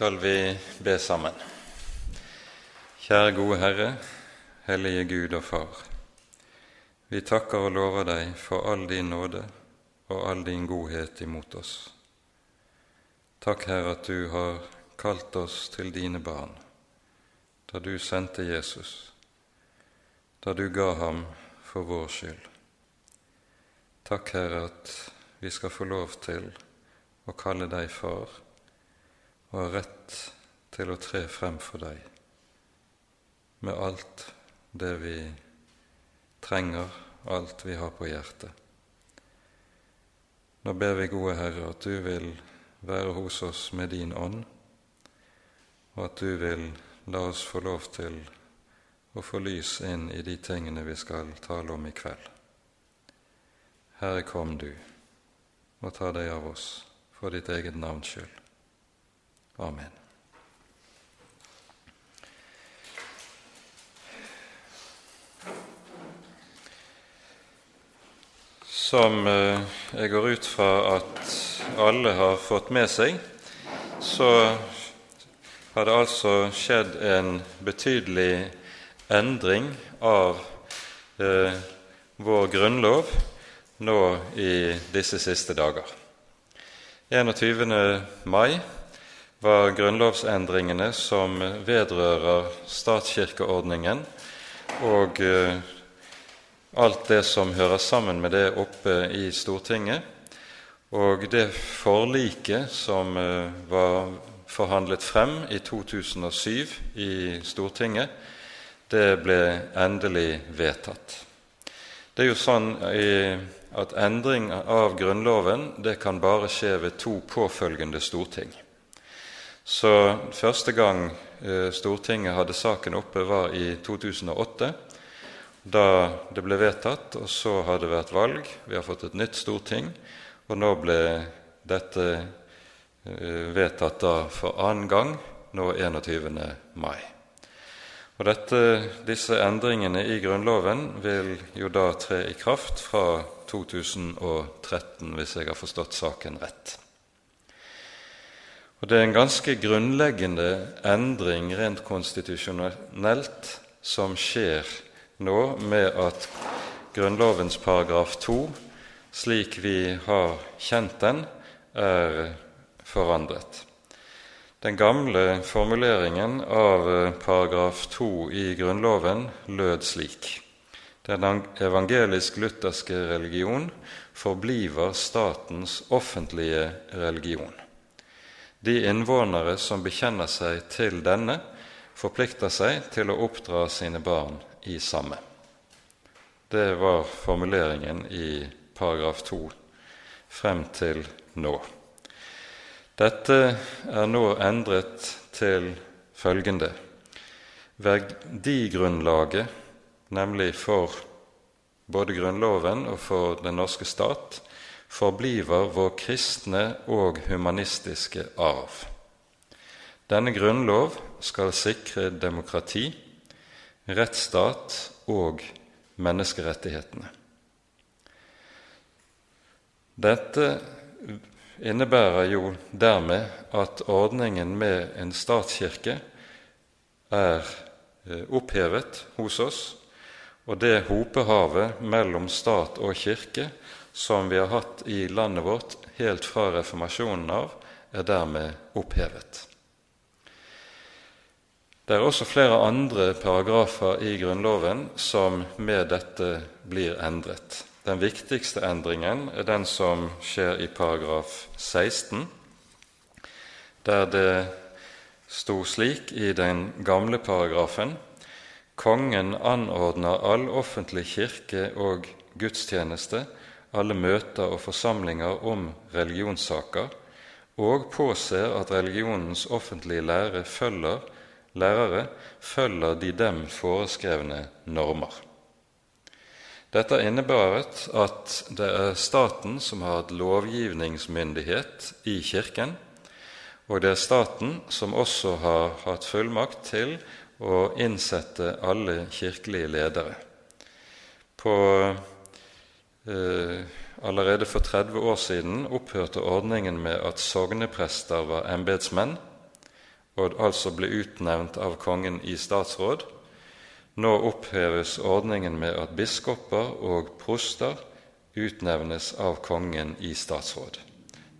skal vi be sammen. Kjære gode Herre, hellige Gud og Far. Vi takker og lover deg for all din nåde og all din godhet imot oss. Takk, Herre, at du har kalt oss til dine barn da du sendte Jesus, da du ga ham for vår skyld. Takk, Herre, at vi skal få lov til å kalle deg far og har rett til å tre frem for deg med alt det vi trenger, alt vi har på hjertet. Nå ber vi, gode Herre, at du vil være hos oss med din ånd, og at du vil la oss få lov til å få lys inn i de tingene vi skal tale om i kveld. Herre, kom du og ta deg av oss for ditt eget navns skyld. Amen. Som eh, jeg går ut fra at alle har fått med seg, så har det altså skjedd en betydelig endring av eh, vår grunnlov nå i disse siste dager. 21. mai var grunnlovsendringene som vedrører statskirkeordningen og eh, alt det som hører sammen med det oppe i Stortinget, og det forliket som eh, var forhandlet frem i 2007 i Stortinget, det ble endelig vedtatt. Det er jo sånn at endring av Grunnloven det kan bare skje ved to påfølgende storting. Så første gang eh, Stortinget hadde saken oppe, var i 2008, da det ble vedtatt. Og så har det vært valg, vi har fått et nytt storting, og nå ble dette eh, vedtatt da for annen gang, nå 21. mai. Og dette, Disse endringene i Grunnloven vil jo da tre i kraft fra 2013, hvis jeg har forstått saken rett. Og Det er en ganske grunnleggende endring rent konstitusjonelt som skjer nå med at Grunnlovens paragraf 2, slik vi har kjent den, er forandret. Den gamle formuleringen av paragraf 2 i Grunnloven lød slik.: Den evangelisk-lutherske religion forbliver statens offentlige religion. De innvånere som bekjenner seg til denne, forplikter seg til å oppdra sine barn i samme. Det var formuleringen i paragraf 2 frem til nå. Dette er nå endret til følgende Verdigrunnlaget, nemlig for både Grunnloven og for den norske stat, forbliver vår kristne og humanistiske arv. Denne grunnlov skal sikre demokrati, rettsstat og menneskerettighetene. Dette innebærer jo dermed at ordningen med en statskirke er eh, opphevet hos oss, og det hopehavet mellom stat og kirke som vi har hatt i landet vårt helt fra reformasjonen av, er dermed opphevet. Det er også flere andre paragrafer i Grunnloven som med dette blir endret. Den viktigste endringen er den som skjer i paragraf 16, der det sto slik i den gamle paragrafen Kongen anordner all offentlig kirke og gudstjeneste alle møter og forsamlinger om religionssaker og påser at religionens offentlige lære følger, lærere følger de dem foreskrevne normer. Dette innebæret at det er staten som har hatt lovgivningsmyndighet i Kirken, og det er staten som også har hatt fullmakt til å innsette alle kirkelige ledere. På allerede for 30 år siden opphørte ordningen med at sogneprester var embetsmenn, og altså ble utnevnt av kongen i statsråd. Nå oppheves ordningen med at biskoper og proster utnevnes av kongen i statsråd.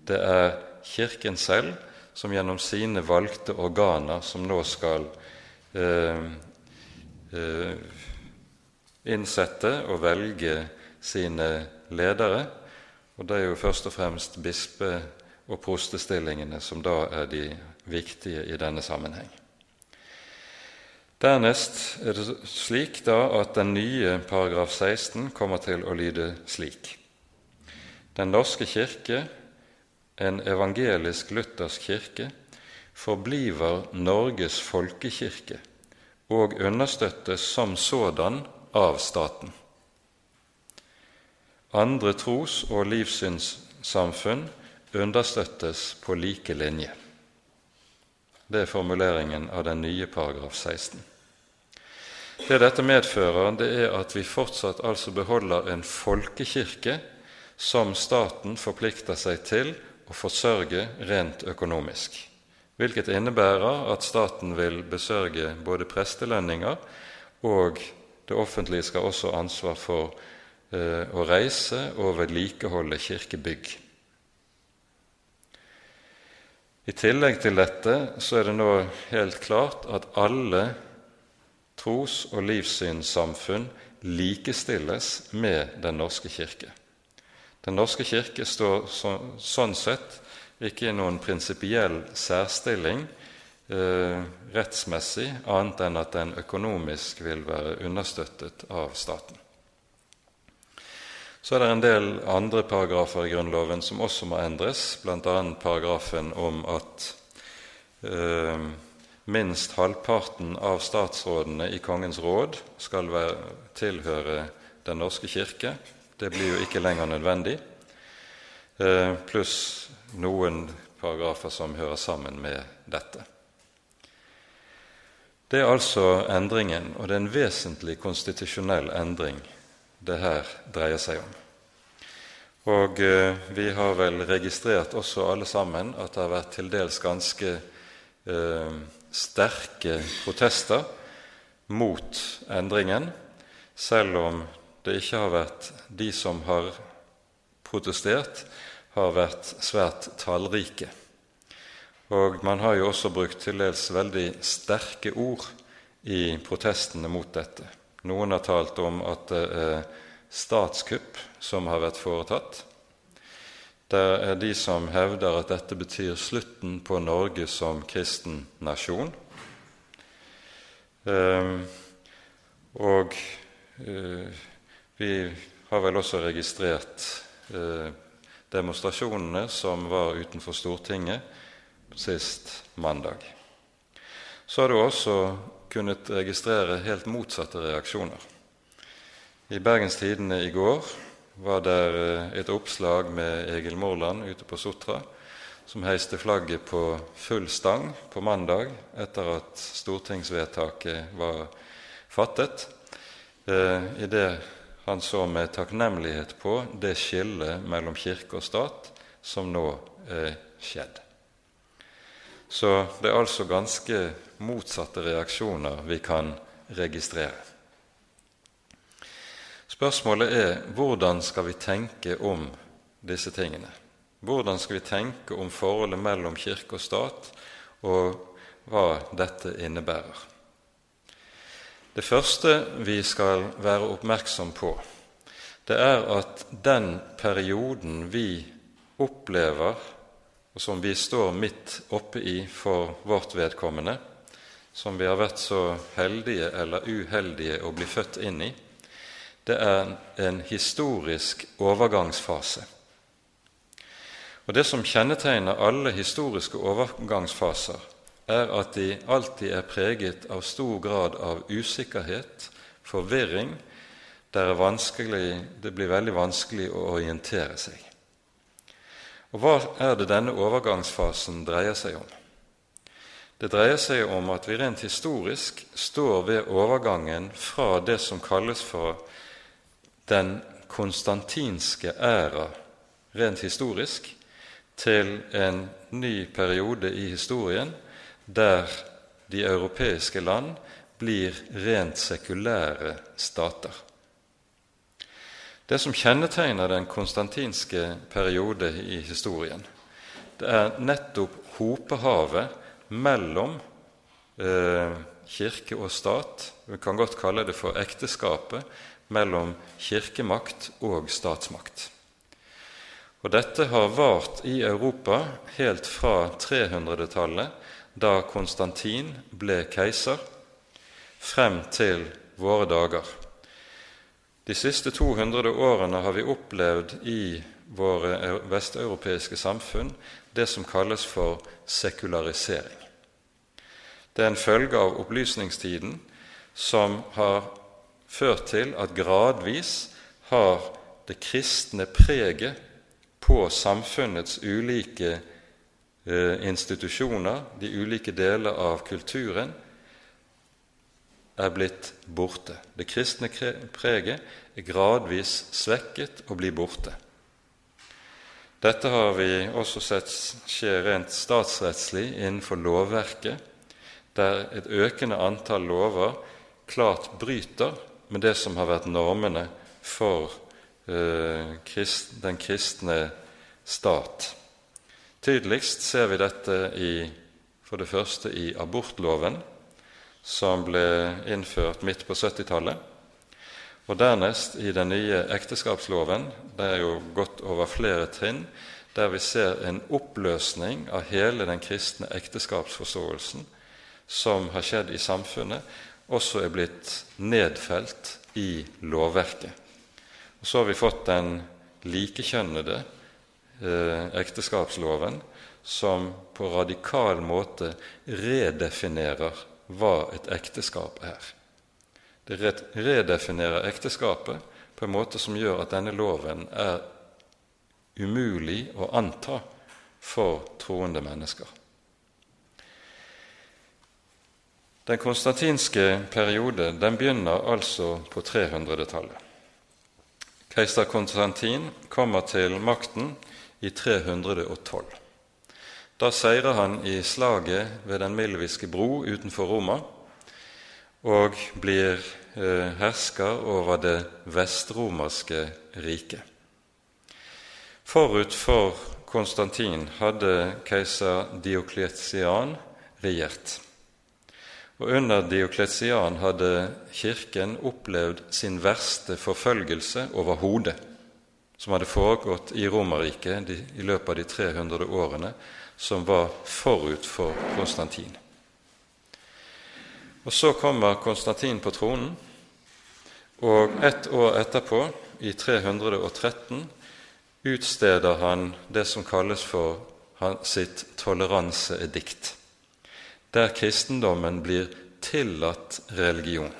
Det er Kirken selv som gjennom sine valgte organer som nå skal eh, eh, innsette og velge sine ledere. Og det er jo først og fremst bispe- og prostestillingene som da er de viktige i denne sammenheng. Dernest er det slik da at den nye paragraf 16 kommer til å lyde slik.: Den norske kirke, en evangelisk-luthersk kirke, forbliver Norges folkekirke og understøttes som sådan av staten. Andre tros- og livssynssamfunn understøttes på like linje. Det er formuleringen av den nye paragraf 16. Det dette medfører, det er at vi fortsatt altså beholder en folkekirke som staten forplikter seg til å forsørge rent økonomisk, hvilket innebærer at staten vil besørge både prestelønninger, og det offentlige skal også ha ansvar for å reise og vedlikeholde kirkebygg. I tillegg til dette så er det nå helt klart at alle tros- og livssynssamfunn likestilles med Den norske kirke. Den norske kirke står så, sånn sett ikke i noen prinsipiell særstilling eh, rettsmessig, annet enn at den økonomisk vil være understøttet av staten. Så er det en del andre paragrafer i Grunnloven som også må endres, bl.a. paragrafen om at eh, minst halvparten av statsrådene i Kongens råd skal være, tilhøre Den norske kirke. Det blir jo ikke lenger nødvendig, eh, pluss noen paragrafer som hører sammen med dette. Det er altså endringen, og det er en vesentlig konstitusjonell endring det her dreier seg om. Og eh, vi har vel registrert også alle sammen at det har vært til dels ganske eh, sterke protester mot endringen, selv om det ikke har vært de som har protestert, har vært svært tallrike. Og man har jo også brukt til dels veldig sterke ord i protestene mot dette. Noen har talt om at det er statskupp som har vært foretatt. Det er de som hevder at dette betyr slutten på Norge som kristen nasjon. Ehm, og eh, vi har vel også registrert eh, demonstrasjonene som var utenfor Stortinget sist mandag. Så har du også kunnet registrere helt motsatte reaksjoner. I Bergens Tidende i går var det eh, et oppslag med Egil Morland ute på Sotra, som heiste flagget på full stang på mandag etter at stortingsvedtaket var fattet, eh, i det han så med takknemlighet på det skillet mellom kirke og stat som nå er skjedd. Så det er altså ganske motsatte reaksjoner vi kan registrere. Spørsmålet er hvordan skal vi tenke om disse tingene? Hvordan skal vi tenke om forholdet mellom kirke og stat, og hva dette innebærer? Det første vi skal være oppmerksom på, det er at den perioden vi opplever, og som vi står midt oppe i for vårt vedkommende, som vi har vært så heldige eller uheldige å bli født inn i, det er en historisk overgangsfase. Og Det som kjennetegner alle historiske overgangsfaser, er at de alltid er preget av stor grad av usikkerhet, forvirring. Det, det blir veldig vanskelig å orientere seg. Og Hva er det denne overgangsfasen dreier seg om? Det dreier seg om at vi rent historisk står ved overgangen fra det som kalles for den konstantinske æra rent historisk til en ny periode i historien der de europeiske land blir rent sekulære stater. Det som kjennetegner den konstantinske periode i historien, det er nettopp hopehavet mellom eh, kirke og stat. Vi kan godt kalle det for ekteskapet mellom kirkemakt og statsmakt. Og Dette har vart i Europa helt fra 300-tallet, da Konstantin ble keiser, frem til våre dager. De siste 200 årene har vi opplevd i våre vesteuropeiske samfunn det som kalles for sekularisering. Det er en følge av opplysningstiden som har ført til at gradvis har det kristne preget på samfunnets ulike eh, institusjoner, de ulike deler av kulturen, er blitt borte. Det kristne preget er gradvis svekket og blir borte. Dette har vi også sett skje rent statsrettslig innenfor lovverket, der et økende antall lover klart bryter med det som har vært normene for eh, den kristne stat. Tydeligst ser vi dette i, for det første i abortloven, som ble innført midt på 70-tallet. Og dernest i den nye ekteskapsloven, det er jo gått over flere trinn, der vi ser en oppløsning av hele den kristne ekteskapsforståelsen som har skjedd i samfunnet, også er blitt nedfelt i lovverket. Og Så har vi fått den likekjønnede eh, ekteskapsloven, som på radikal måte redefinerer hva et ekteskap er. Det redefinerer ekteskapet på en måte som gjør at denne loven er umulig å anta for troende mennesker. Den konstantinske periode den begynner altså på 300-tallet. Keiser Konstantin kommer til makten i 312. Da seirer han i slaget ved Den milviske bro utenfor Roma og blir eh, hersker over det vestromerske riket. Forut for Konstantin hadde keiser Diokletian regjert. Og Under Diokletian hadde Kirken opplevd sin verste forfølgelse overhodet, som hadde foregått i Romerriket i løpet av de 300 årene som var forut for Konstantin. Og Så kommer Konstantin på tronen, og ett år etterpå, i 313, utsteder han det som kalles for sitt toleranseedikt, der kristendommen blir tillatt religion.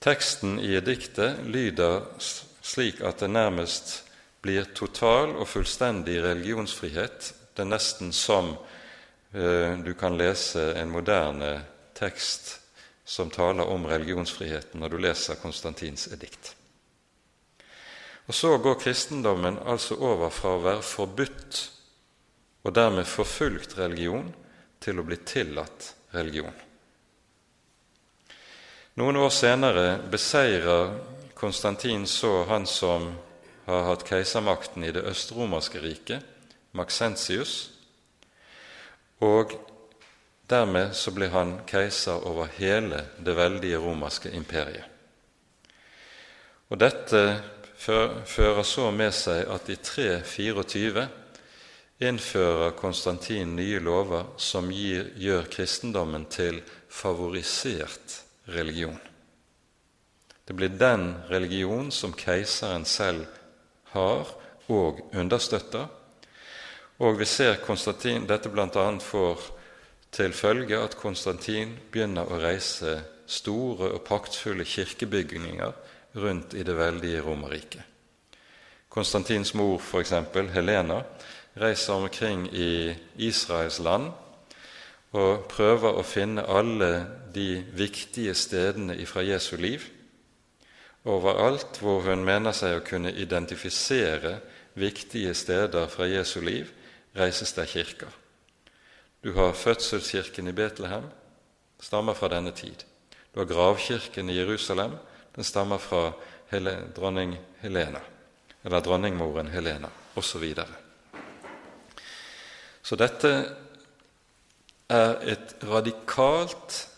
Teksten i ediktet lyder slik at det nærmest blir total og fullstendig religionsfrihet det er nesten som eh, du kan lese en moderne tekst som taler om religionsfriheten når du leser Konstantins edikt. Og Så går kristendommen altså over fra å være forbudt og dermed forfulgt religion til å bli tillatt religion. Noen år senere beseirer Konstantin så han som har hatt keisermakten i det østromerske riket, Maxentius, og dermed så ble han keiser over hele det veldige romerske imperiet. Og Dette fører så med seg at i 324 innfører Konstantin nye lover som gir, gjør kristendommen til favorisert religion. Det blir den religion som keiseren selv har og understøtter, og vi ser Konstantin, dette bl.a. får til følge at Konstantin begynner å reise store og praktfulle kirkebygninger rundt i det veldige Romerriket. Konstantins mor, f.eks., Helena, reiser omkring i Israels land og prøver å finne alle de viktige stedene fra Jesu liv. Overalt hvor hun mener seg å kunne identifisere viktige steder fra Jesu liv, reises det kirker. Du har fødselskirken i Betlehem, stammer fra denne tid. Du har gravkirken i Jerusalem, den stammer fra dronning Helena, eller dronningmoren Helena, osv. Så, videre. så dette er et radikalt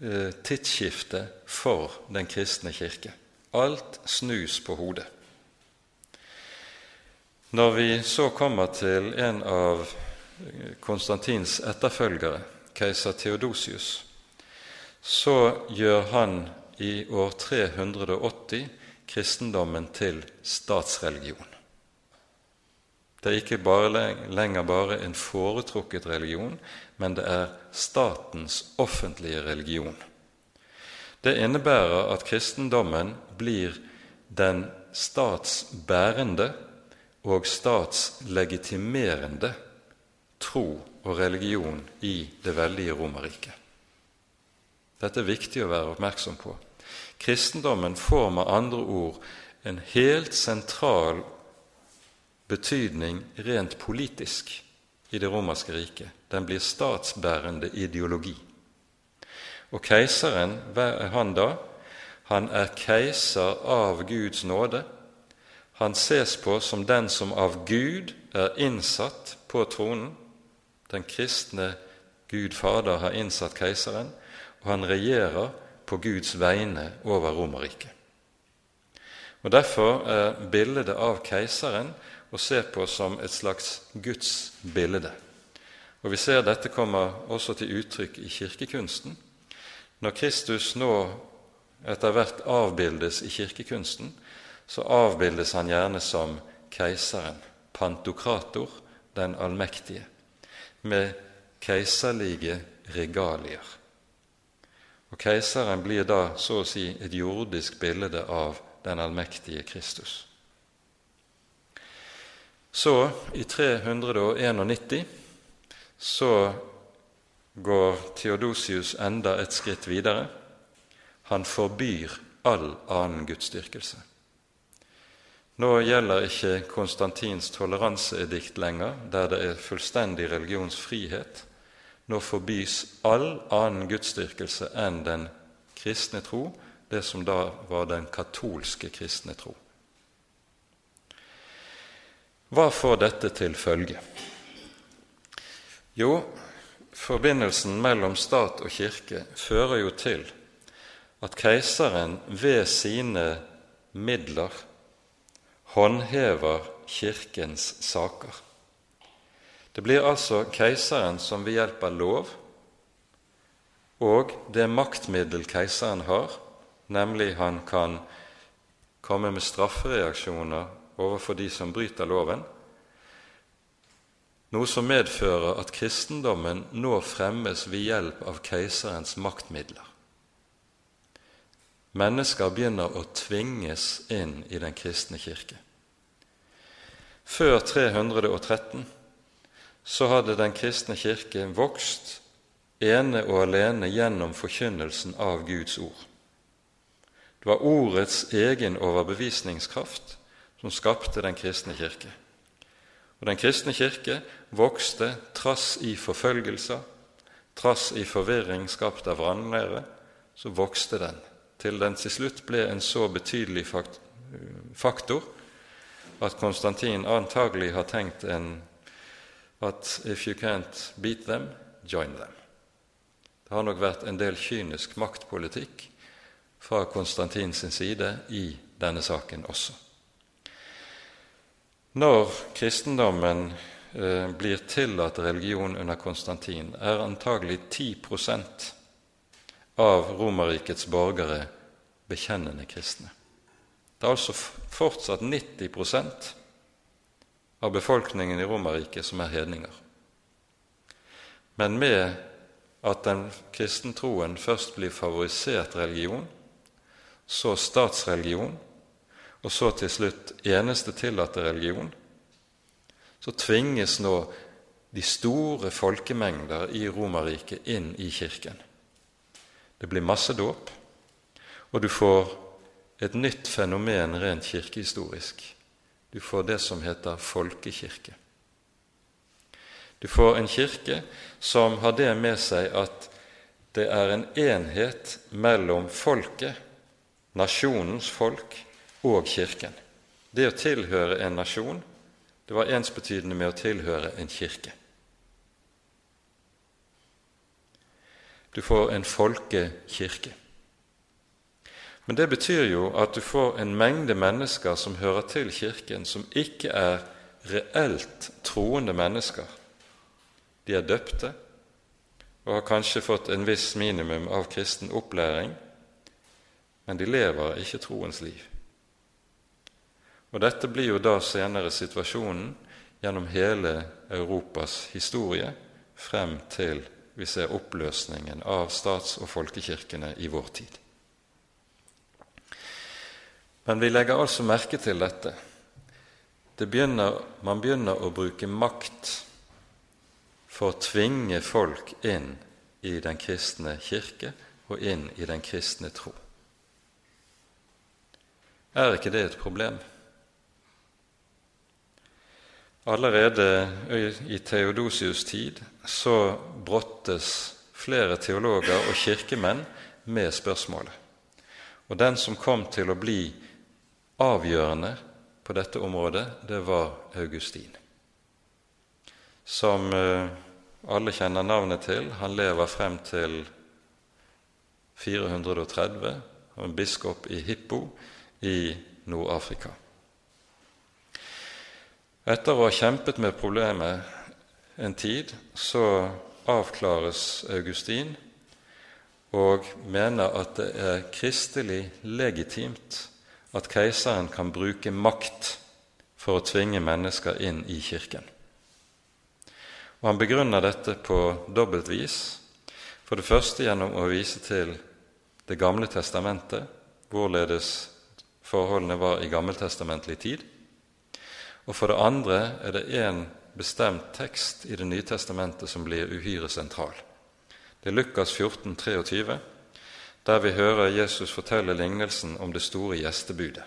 eh, tidsskifte for den kristne kirke. Alt snus på hodet. Når vi så kommer til en av Konstantins etterfølgere, keiser Theodosius, så gjør han i år 380 kristendommen til statsreligion. Det er ikke bare, lenger bare en foretrukket religion, men det er statens offentlige religion. Det innebærer at kristendommen blir den statsbærende og statslegitimerende tro og religion i det veldige Romerriket. Dette er viktig å være oppmerksom på. Kristendommen får med andre ord en helt sentral betydning rent politisk i det romerske riket. Den blir statsbærende ideologi. Og keiseren, er han da? Han er keiser av Guds nåde. Han ses på som den som av Gud er innsatt på tronen. Den kristne Gud Fader har innsatt keiseren, og han regjerer på Guds vegne over Romerriket. Og Derfor er bildet av keiseren å se på som et slags Guds bilde. Og Vi ser dette kommer også til uttrykk i kirkekunsten. Når Kristus nå etter hvert avbildes i kirkekunsten, så avbildes han gjerne som keiseren, pantokrator, den allmektige, med keiserlige regalier. Og Keiseren blir da så å si et jordisk bilde av den allmektige Kristus. Så, i 391, så går Theodosius enda et skritt videre. Han forbyr all annen gudsdyrkelse. Nå gjelder ikke Konstantins toleranseedikt lenger, der det er fullstendig religionsfrihet. Nå forbys all annen gudsdyrkelse enn den kristne tro, det som da var den katolske kristne tro. Hva får dette til følge? Jo, forbindelsen mellom stat og kirke fører jo til at keiseren ved sine midler håndhever Kirkens saker. Det blir altså keiseren som ved hjelp av lov og det maktmiddel keiseren har, nemlig han kan komme med straffereaksjoner overfor de som bryter loven, noe som medfører at kristendommen nå fremmes ved hjelp av keiserens maktmidler. Mennesker begynner å tvinges inn i den kristne kirke. Før 313 så hadde Den kristne kirke vokst ene og alene gjennom forkynnelsen av Guds ord. Det var ordets egen overbevisningskraft som skapte Den kristne kirke. Og Den kristne kirke vokste trass i forfølgelser, trass i forvirring skapt av vranglære, så vokste den til den til slutt ble en så betydelig faktor at Konstantin antagelig har tenkt en at if you can't beat them, join them. Det har nok vært en del kynisk maktpolitikk fra Konstantins side i denne saken også. Når kristendommen eh, blir tillatt religion under Konstantin, er antagelig 10 av Romerrikets borgere bekjennende kristne. Det er altså fortsatt 90% av befolkningen i Romerriket som er hedninger. Men med at den kristentroen først blir favorisert religion, så statsreligion, og så til slutt eneste tillatte religion, så tvinges nå de store folkemengder i Romerriket inn i kirken. Det blir masse dåp, og du får et nytt fenomen rent kirkehistorisk. Du får det som heter folkekirke. Du får en kirke som har det med seg at det er en enhet mellom folket, nasjonens folk, og Kirken. Det å tilhøre en nasjon det var ensbetydende med å tilhøre en kirke. Du får en folkekirke. Men det betyr jo at du får en mengde mennesker som hører til Kirken, som ikke er reelt troende mennesker. De er døpte og har kanskje fått en viss minimum av kristen opplæring, men de lever ikke troens liv. Og Dette blir jo da senere situasjonen gjennom hele Europas historie frem til vi ser oppløsningen av stats- og folkekirkene i vår tid. Men vi legger altså merke til dette. Det begynner, man begynner å bruke makt for å tvinge folk inn i den kristne kirke og inn i den kristne tro. Er ikke det et problem? Allerede i Theodosius' tid så brottes flere teologer og kirkemenn med spørsmålet. Og den som kom til å bli avgjørende på dette området, det var Augustin. Som alle kjenner navnet til. Han lever frem til 430, og en biskop i Hippo i Nord-Afrika. Etter å ha kjempet med problemet en tid, så avklares Augustin og mener at det er kristelig legitimt at keiseren kan bruke makt for å tvinge mennesker inn i kirken. Og Han begrunner dette på dobbelt vis. For det første gjennom å vise til Det gamle testamentet, hvorledes forholdene var i gammeltestamentlig tid. Og for det andre er det én bestemt tekst i Det nye testamentet som blir uhyre sentral. Det er Lukas 14, 23, der vi hører Jesus fortelle lignelsen om det store gjestebudet.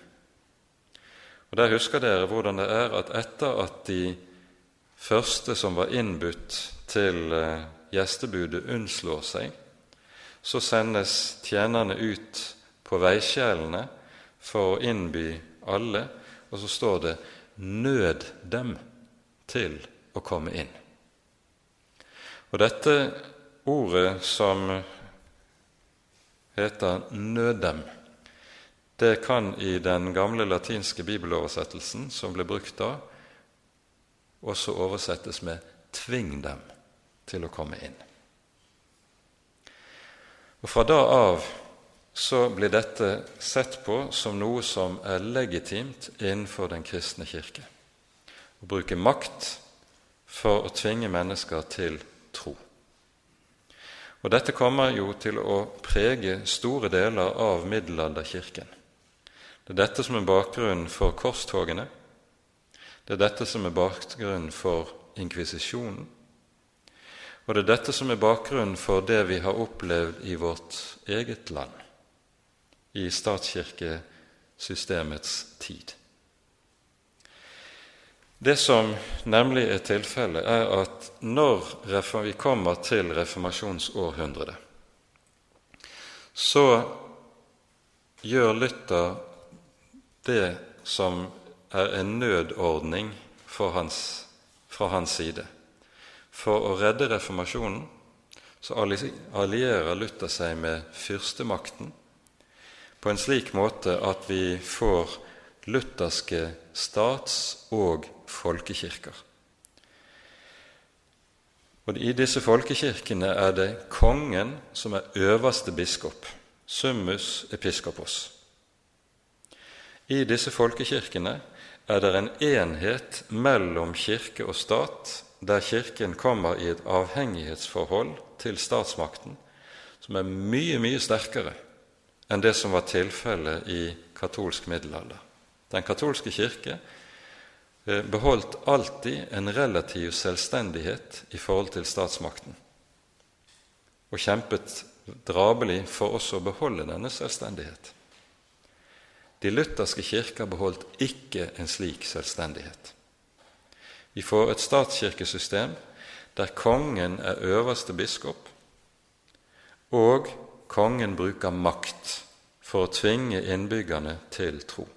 Og Der husker dere hvordan det er at etter at de første som var innbudt til eh, gjestebudet, unnslår seg, så sendes tjenerne ut på veikjelene for å innby alle, og så står det nød dem til å komme inn. Og dette ordet som heter 'nød dem', det kan i den gamle latinske bibeloversettelsen som ble brukt da, også oversettes med 'tving dem til å komme inn'. Og Fra da av så blir dette sett på som noe som er legitimt innenfor den kristne kirke. Å bruke makt for å tvinge mennesker til tro. Og Dette kommer jo til å prege store deler av middelalderkirken. Det er dette som er bakgrunnen for korstogene. Det er dette som er bakgrunnen for inkvisisjonen. Og det er dette som er bakgrunnen for det vi har opplevd i vårt eget land i statskirkesystemets tid. Det som nemlig er tilfellet, er at når vi kommer til reformasjonsårhundret, så gjør Luther det som er en nødordning hans, fra hans side. For å redde reformasjonen så allierer Luther seg med fyrstemakten på en slik måte at vi får lutherske stats- og folkekirker. Og I disse folkekirkene er det kongen som er øverste biskop, summus episkopos. I disse folkekirkene er det en enhet mellom kirke og stat, der Kirken kommer i et avhengighetsforhold til statsmakten som er mye, mye sterkere enn det som var tilfellet i katolsk middelalder. Den katolske kirke eh, beholdt alltid en relativ selvstendighet i forhold til statsmakten, og kjempet drabelig for også å beholde denne selvstendighet. De lutherske kirker beholdt ikke en slik selvstendighet. Vi får et statskirkesystem der kongen er øverste biskop, og kongen bruker makt for å tvinge innbyggerne til tro.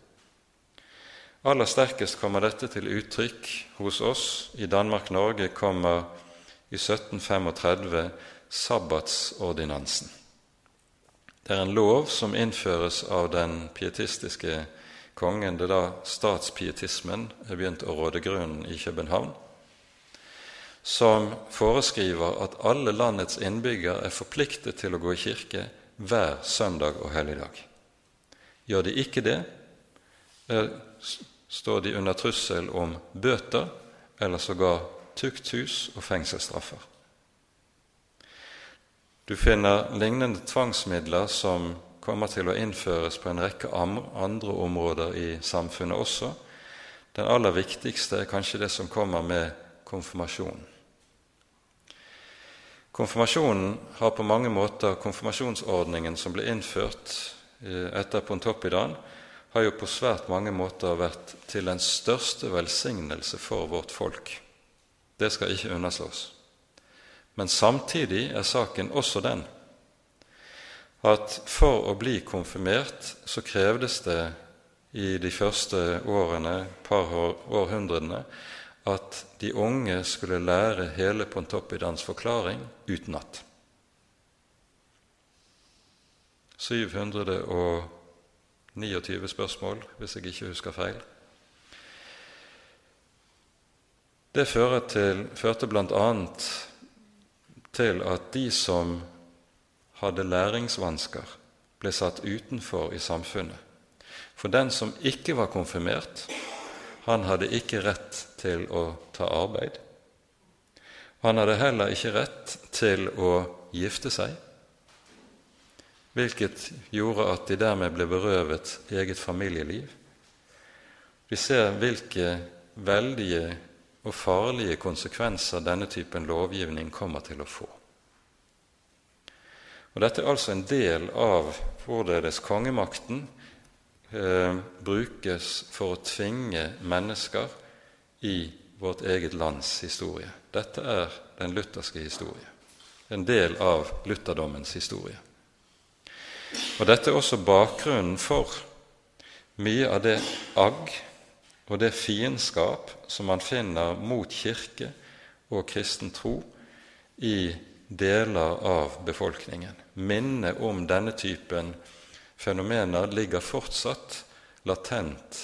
Aller sterkest kommer dette til uttrykk hos oss. I Danmark-Norge kommer i 1735 sabbatsordinansen. Det er en lov som innføres av den pietistiske kongen. Det er da statspietismen er begynt å råde grunnen i København som foreskriver at alle landets innbyggere er forpliktet til å gå i kirke hver søndag og helligdag. Gjør de ikke det, står de under trussel om bøter eller sågar tukthus og fengselsstraffer. Du finner lignende tvangsmidler som kommer til å innføres på en rekke andre områder i samfunnet også. Den aller viktigste er kanskje det som kommer med konfirmasjonen. Konfirmasjonen har på mange måter Konfirmasjonsordningen som ble innført eh, etter Pontoppidan, har jo på svært mange måter vært til den største velsignelse for vårt folk. Det skal ikke underslås. Men samtidig er saken også den at for å bli konfirmert så krevdes det i de første årene, par århundrene, at de unge skulle lære hele Pontoppidans forklaring utenat. 729 spørsmål, hvis jeg ikke husker feil. Det til, førte bl.a. til at de som hadde læringsvansker, ble satt utenfor i samfunnet. For den som ikke var konfirmert, han hadde ikke rett til å ta arbeid. Han hadde heller ikke rett til å gifte seg, hvilket gjorde at de dermed ble berøvet eget familieliv. Vi ser hvilke veldige og farlige konsekvenser denne typen lovgivning kommer til å få. Og Dette er altså en del av hvorledes kongemakten eh, brukes for å tvinge mennesker i vårt eget lands historie. Dette er den lutherske historie, en del av lutherdommens historie. Og Dette er også bakgrunnen for mye av det agg og det fiendskap som man finner mot kirke og kristen tro i deler av befolkningen. Minnet om denne typen fenomener ligger fortsatt latent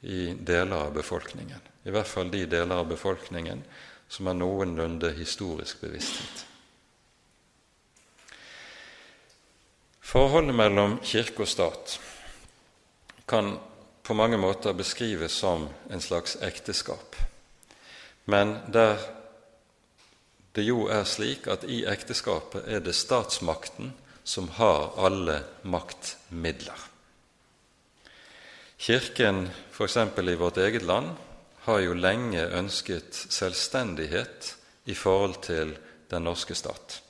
i deler av befolkningen. I hvert fall de deler av befolkningen som har noenlunde historisk bevissthet. Forholdet mellom kirke og stat kan på mange måter beskrives som en slags ekteskap, men der det jo er slik at i ekteskapet er det statsmakten som har alle maktmidler. Kirken, f.eks. i vårt eget land, har jo lenge ønsket selvstendighet i forhold til den norske stat.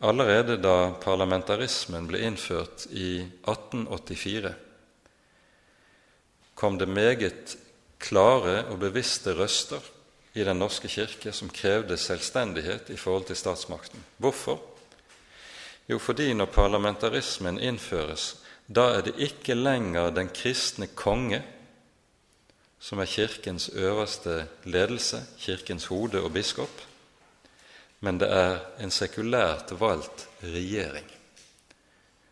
Allerede da parlamentarismen ble innført i 1884, kom det meget klare og bevisste røster i Den norske kirke som krevde selvstendighet i forhold til statsmakten. Hvorfor? Jo, fordi når parlamentarismen innføres, da er det ikke lenger den kristne konge som er Kirkens øverste ledelse, Kirkens hode og biskop, men det er en sekulært valgt regjering.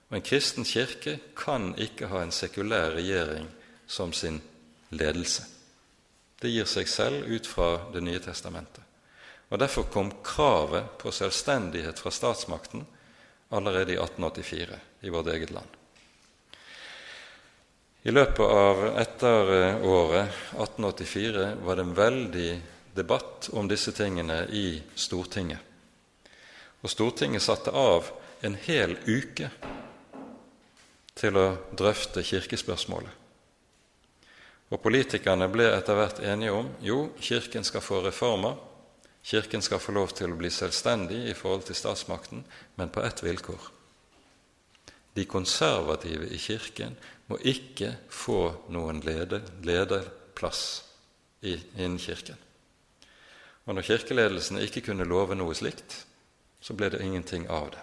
Og En kristen kirke kan ikke ha en sekulær regjering som sin ledelse. Det gir seg selv ut fra Det nye testamentet. Og Derfor kom kravet på selvstendighet fra statsmakten allerede i 1884 i vårt eget land. I løpet av etteråret 1884 var det en veldig debatt om disse tingene i Stortinget. Og Stortinget satte av en hel uke til å drøfte kirkespørsmålet. Og politikerne ble etter hvert enige om jo, Kirken skal få reformer, Kirken skal få lov til å bli selvstendig i forhold til statsmakten, men på ett vilkår. De konservative i Kirken må ikke få noen lederplass innen Kirken. Og når kirkeledelsen ikke kunne love noe slikt, så ble det ingenting av det.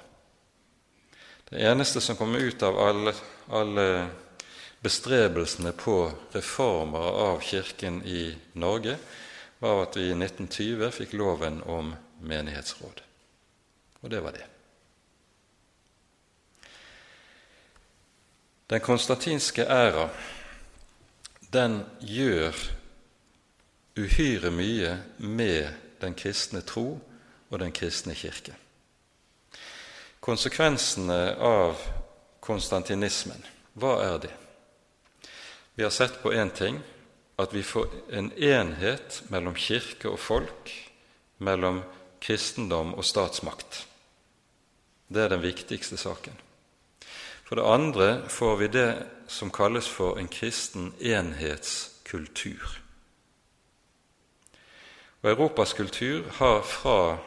Det eneste som kom ut av alle, alle bestrebelsene på reformer av Kirken i Norge, var at vi i 1920 fikk loven om menighetsråd. Og det var det. Den konstantinske æra, den gjør uhyre mye med den kristne tro og den kristne kirke. Konsekvensene av konstantinismen, hva er det? Vi har sett på én ting at vi får en enhet mellom kirke og folk, mellom kristendom og statsmakt. Det er den viktigste saken. For det andre får vi det som kalles for en kristen enhetskultur. Og Europas kultur har fra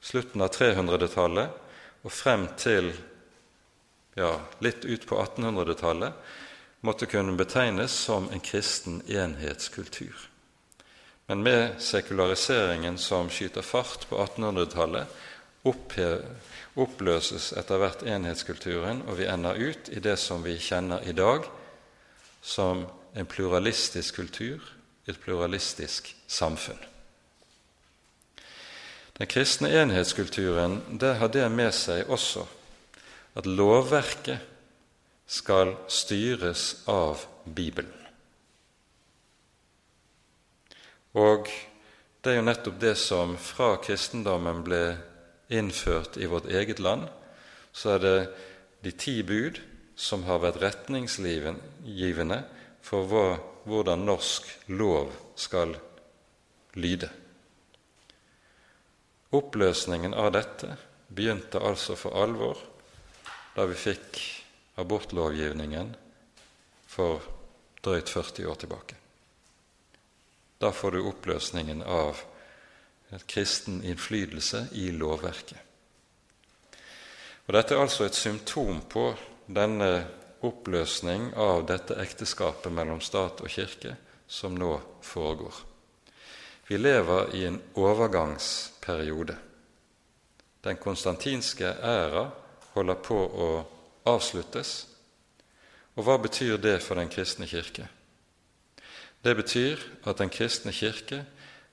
slutten av 300-tallet og frem til ja, litt ut på 1800-tallet måtte kunne betegnes som en kristen enhetskultur. Men med sekulariseringen som skyter fart på 1800-tallet, oppløses etter hvert enhetskulturen, og vi ender ut i det som vi kjenner i dag som en pluralistisk kultur, et pluralistisk samfunn. Den kristne enhetskulturen det har det med seg også at lovverket skal styres av Bibelen. Og det er jo nettopp det som fra kristendommen ble innført i vårt eget land, så er det de ti bud som har vært retningsgivende for hvordan norsk lov skal lyde. Oppløsningen av dette begynte altså for alvor da vi fikk abortlovgivningen for drøyt 40 år tilbake. Da får du oppløsningen av et kristen innflytelse i lovverket. Og Dette er altså et symptom på denne oppløsning av dette ekteskapet mellom stat og kirke som nå foregår. Vi lever i en overgangsperiode. Den konstantinske æra holder på å avsluttes. Og hva betyr det for Den kristne kirke? Det betyr at Den kristne kirke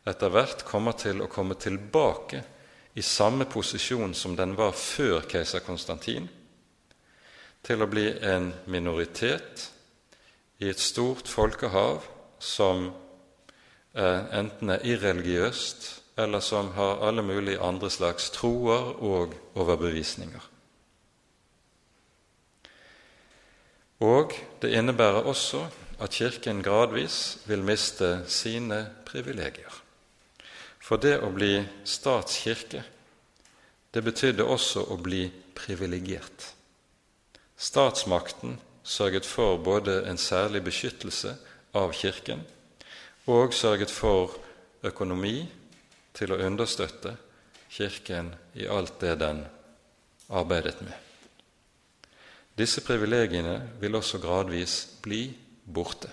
etter hvert kommer til å komme tilbake i samme posisjon som den var før keiser Konstantin, til å bli en minoritet i et stort folkehav som enten er irreligiøst, eller som har alle mulige andre slags troer og overbevisninger. Og det innebærer også at Kirken gradvis vil miste sine privilegier. For det å bli statskirke, det betydde også å bli privilegert. Statsmakten sørget for både en særlig beskyttelse av Kirken og sørget for økonomi til å understøtte Kirken i alt det den arbeidet med. Disse privilegiene vil også gradvis bli borte.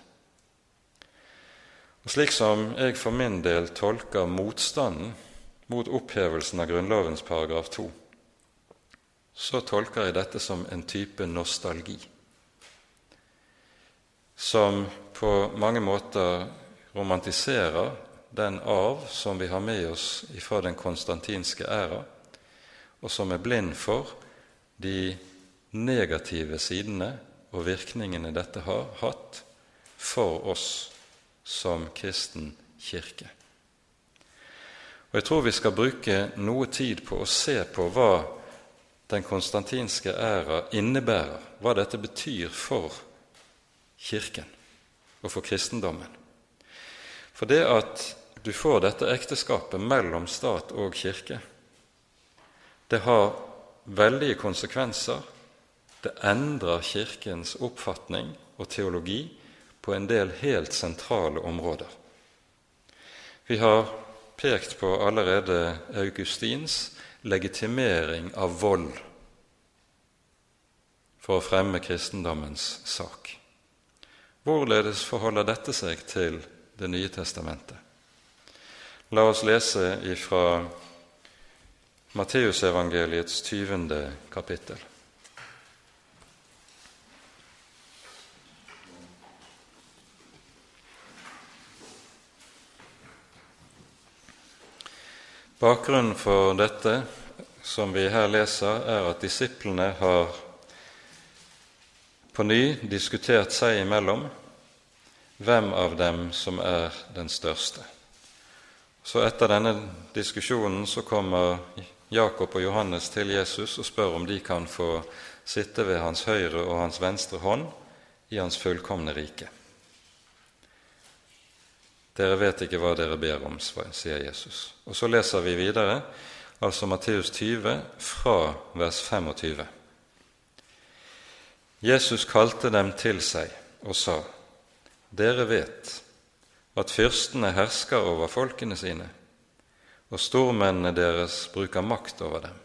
Og Slik som jeg for min del tolker motstanden mot opphevelsen av Grunnlovens paragraf 2, så tolker jeg dette som en type nostalgi, som på mange måter romantiserer den arv som vi har med oss fra den konstantinske æra, og som er blind for de negative sidene og virkningene dette har hatt for oss som kristen kirke. Og Jeg tror vi skal bruke noe tid på å se på hva den konstantinske æra innebærer, hva dette betyr for Kirken og for kristendommen. For det at du får dette ekteskapet mellom stat og kirke, det har veldige konsekvenser det endrer Kirkens oppfatning og teologi på en del helt sentrale områder. Vi har pekt på allerede Augustins legitimering av vold for å fremme kristendommens sak. Hvorledes forholder dette seg til Det nye testamentet? La oss lese ifra Matteusevangeliets 20. kapittel. Bakgrunnen for dette som vi her leser, er at disiplene har på ny diskutert seg imellom hvem av dem som er den største. Så etter denne diskusjonen så kommer Jakob og Johannes til Jesus og spør om de kan få sitte ved hans høyre og hans venstre hånd i hans fullkomne rike. Dere vet ikke hva dere ber om, sier Jesus. Og så leser vi videre, altså Matteus 20, fra vers 25. Jesus kalte dem til seg og sa:" Dere vet at fyrstene hersker over folkene sine, og stormennene deres bruker makt over dem.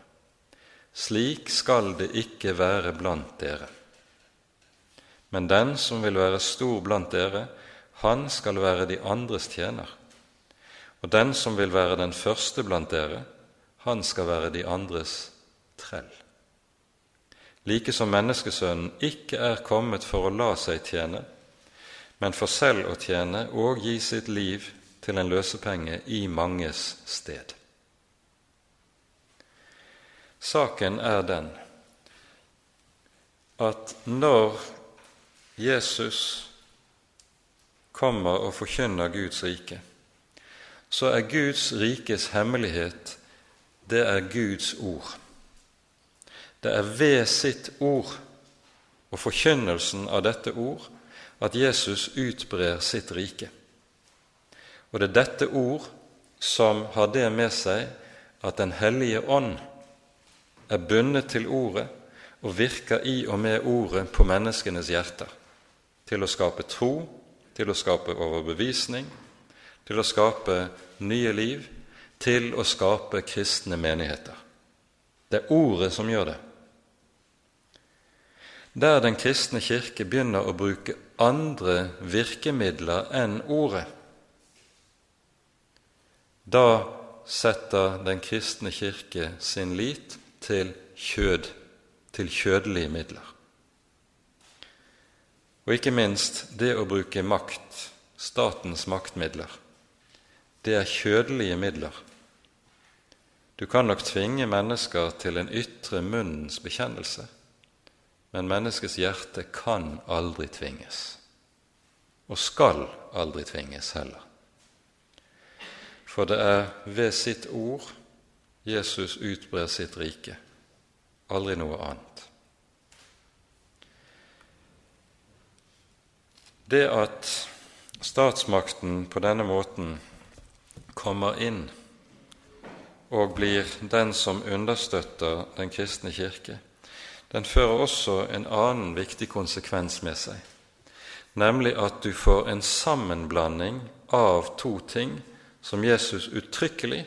Slik skal det ikke være blant dere. Men den som vil være stor blant dere, han skal være de andres tjener. Og den som vil være den første blant dere, han skal være de andres trell. Like som menneskesønnen ikke er kommet for å la seg tjene, men for selv å tjene og gi sitt liv til en løsepenge i manges sted. Saken er den at når Jesus kommer og forkynner Guds rike, så er Guds rikes hemmelighet det er Guds ord. Det er ved sitt ord og forkynnelsen av dette ord at Jesus utbrer sitt rike. Og det er dette ord som har det med seg at Den hellige ånd er bundet til ordet og virker i og med ordet på menneskenes hjerter, til å skape tro, til å skape overbevisning, til å skape nye liv, til å skape kristne menigheter. Det er ordet som gjør det. Der Den kristne kirke begynner å bruke andre virkemidler enn ordet, da setter Den kristne kirke sin lit til kjød, til kjødelige midler. Og ikke minst det å bruke makt, statens maktmidler. Det er kjødelige midler. Du kan nok tvinge mennesker til en ytre munnens bekjennelse, men menneskets hjerte kan aldri tvinges, og skal aldri tvinges heller. For det er ved sitt ord Jesus utbrer sitt rike, aldri noe annet. Det at statsmakten på denne måten kommer inn og blir den som understøtter den kristne kirke, den fører også en annen viktig konsekvens med seg, nemlig at du får en sammenblanding av to ting som Jesus uttrykkelig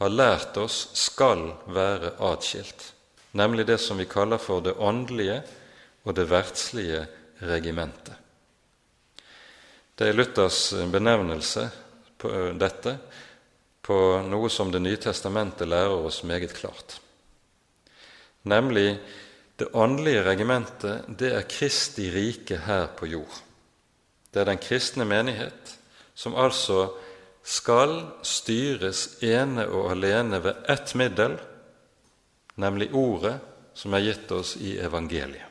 har lært oss skal være atskilt, nemlig det som vi kaller for det åndelige og det verdslige regimentet. Det er Luthers benevnelse på dette på noe som Det nye testamentet lærer oss meget klart nemlig det åndelige regimentet, det er Kristi rike her på jord. Det er den kristne menighet, som altså skal styres ene og alene ved ett middel, nemlig Ordet som er gitt oss i evangeliet.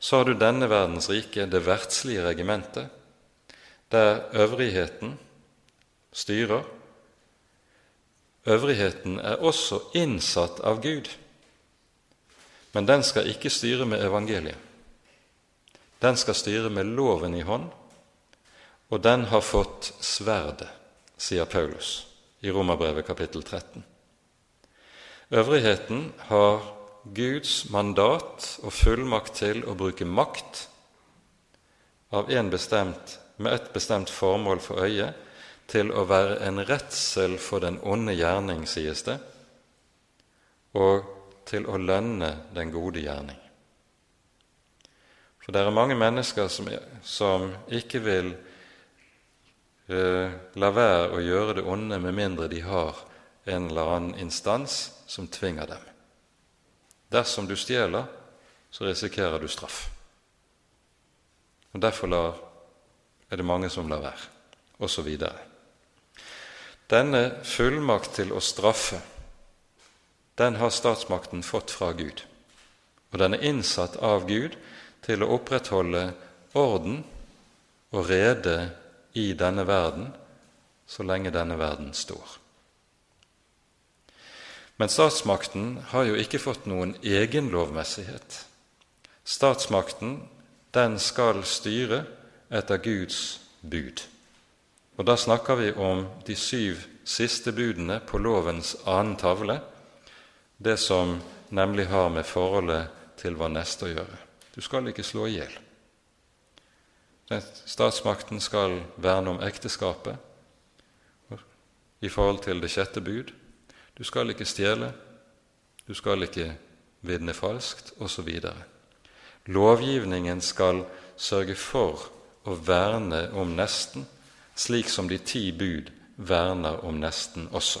Så har du denne verdens rike, det verdslige regimentet, der øvrigheten styrer, Øvrigheten er også innsatt av Gud, men den skal ikke styre med evangeliet. Den skal styre med loven i hånd, og den har fått sverdet, sier Paulus i Romerbrevet kapittel 13. Øvrigheten har Guds mandat og fullmakt til å bruke makt av en bestemt, med et bestemt formål for øyet, til å være en redsel for den onde gjerning, sies det, og til å lønne den gode gjerning. For det er mange mennesker som, som ikke vil eh, la være å gjøre det onde med mindre de har en eller annen instans som tvinger dem. Dersom du stjeler, så risikerer du straff. Og Derfor lar, er det mange som lar være, osv. Denne fullmakt til å straffe, den har statsmakten fått fra Gud. Og den er innsatt av Gud til å opprettholde orden og rede i denne verden så lenge denne verden står. Men statsmakten har jo ikke fått noen egen lovmessighet. Statsmakten, den skal styre etter Guds bud. Og da snakker vi om de syv siste budene på lovens annen tavle, det som nemlig har med forholdet til vår neste å gjøre. Du skal ikke slå i hjel. Statsmakten skal verne om ekteskapet i forhold til det sjette bud. Du skal ikke stjele, du skal ikke vitne falskt, osv. Lovgivningen skal sørge for å verne om nesten, slik som de ti bud verner om nesten også.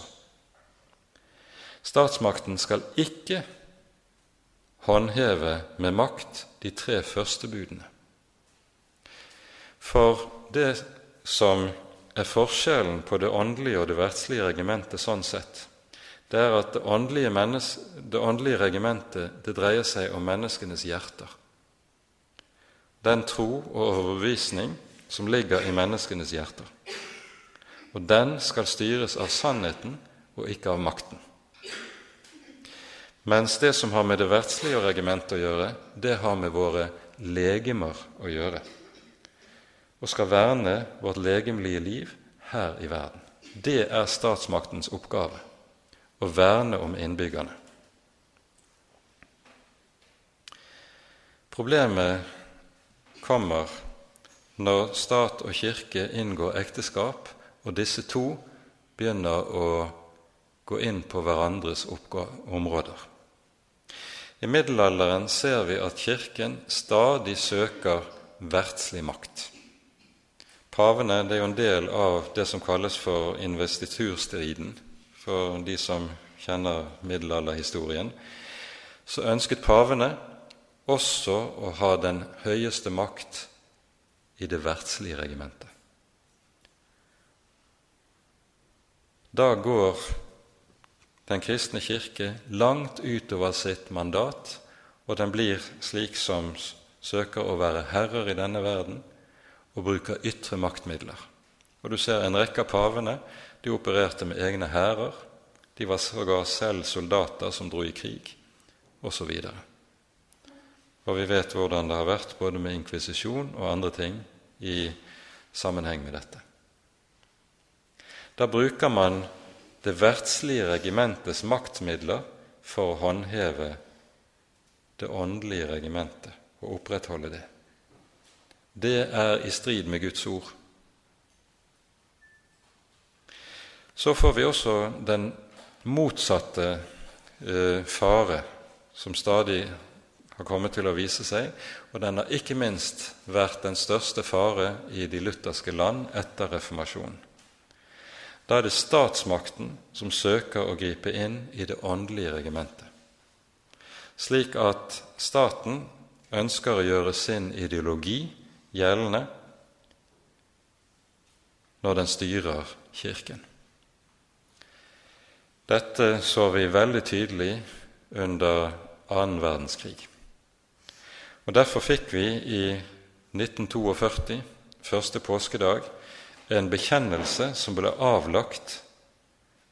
Statsmakten skal ikke håndheve med makt de tre første budene. For det som er forskjellen på det åndelige og det verdslige regimentet sånn sett, det er at det åndelige, det åndelige regimentet det dreier seg om menneskenes hjerter. Den tro og overbevisning som ligger i menneskenes hjerter. Og den skal styres av sannheten og ikke av makten. Mens det som har med det verdslige regimentet å gjøre, det har med våre legemer å gjøre, og skal verne vårt legemlige liv her i verden. Det er statsmaktens oppgave og verne om innbyggerne. Problemet kommer når stat og kirke inngår ekteskap, og disse to begynner å gå inn på hverandres områder. I middelalderen ser vi at Kirken stadig søker verdslig makt. Pavene det er jo en del av det som kalles for investiturstriden for de som kjenner middelalderhistorien, så ønsket pavene også å ha den høyeste makt i det verdslige regimentet. Da går Den kristne kirke langt utover sitt mandat, og den blir slik som søker å være herrer i denne verden og bruker ytre maktmidler. Og Du ser en rekke av pavene de opererte med egne hærer. De var sågar selv soldater som dro i krig, osv. Og, og vi vet hvordan det har vært både med inkvisisjon og andre ting i sammenheng med dette. Da bruker man det verdslige regimentets maktmidler for å håndheve det åndelige regimentet og opprettholde det. Det er i strid med Guds ord. Så får vi også den motsatte eh, fare som stadig har kommet til å vise seg, og den har ikke minst vært den største fare i de lutherske land etter reformasjonen. Da er det statsmakten som søker å gripe inn i det åndelige regimentet, slik at staten ønsker å gjøre sin ideologi gjeldende når den styrer Kirken. Dette så vi veldig tydelig under annen verdenskrig. Og Derfor fikk vi i 1942, første påskedag, en bekjennelse som ble avlagt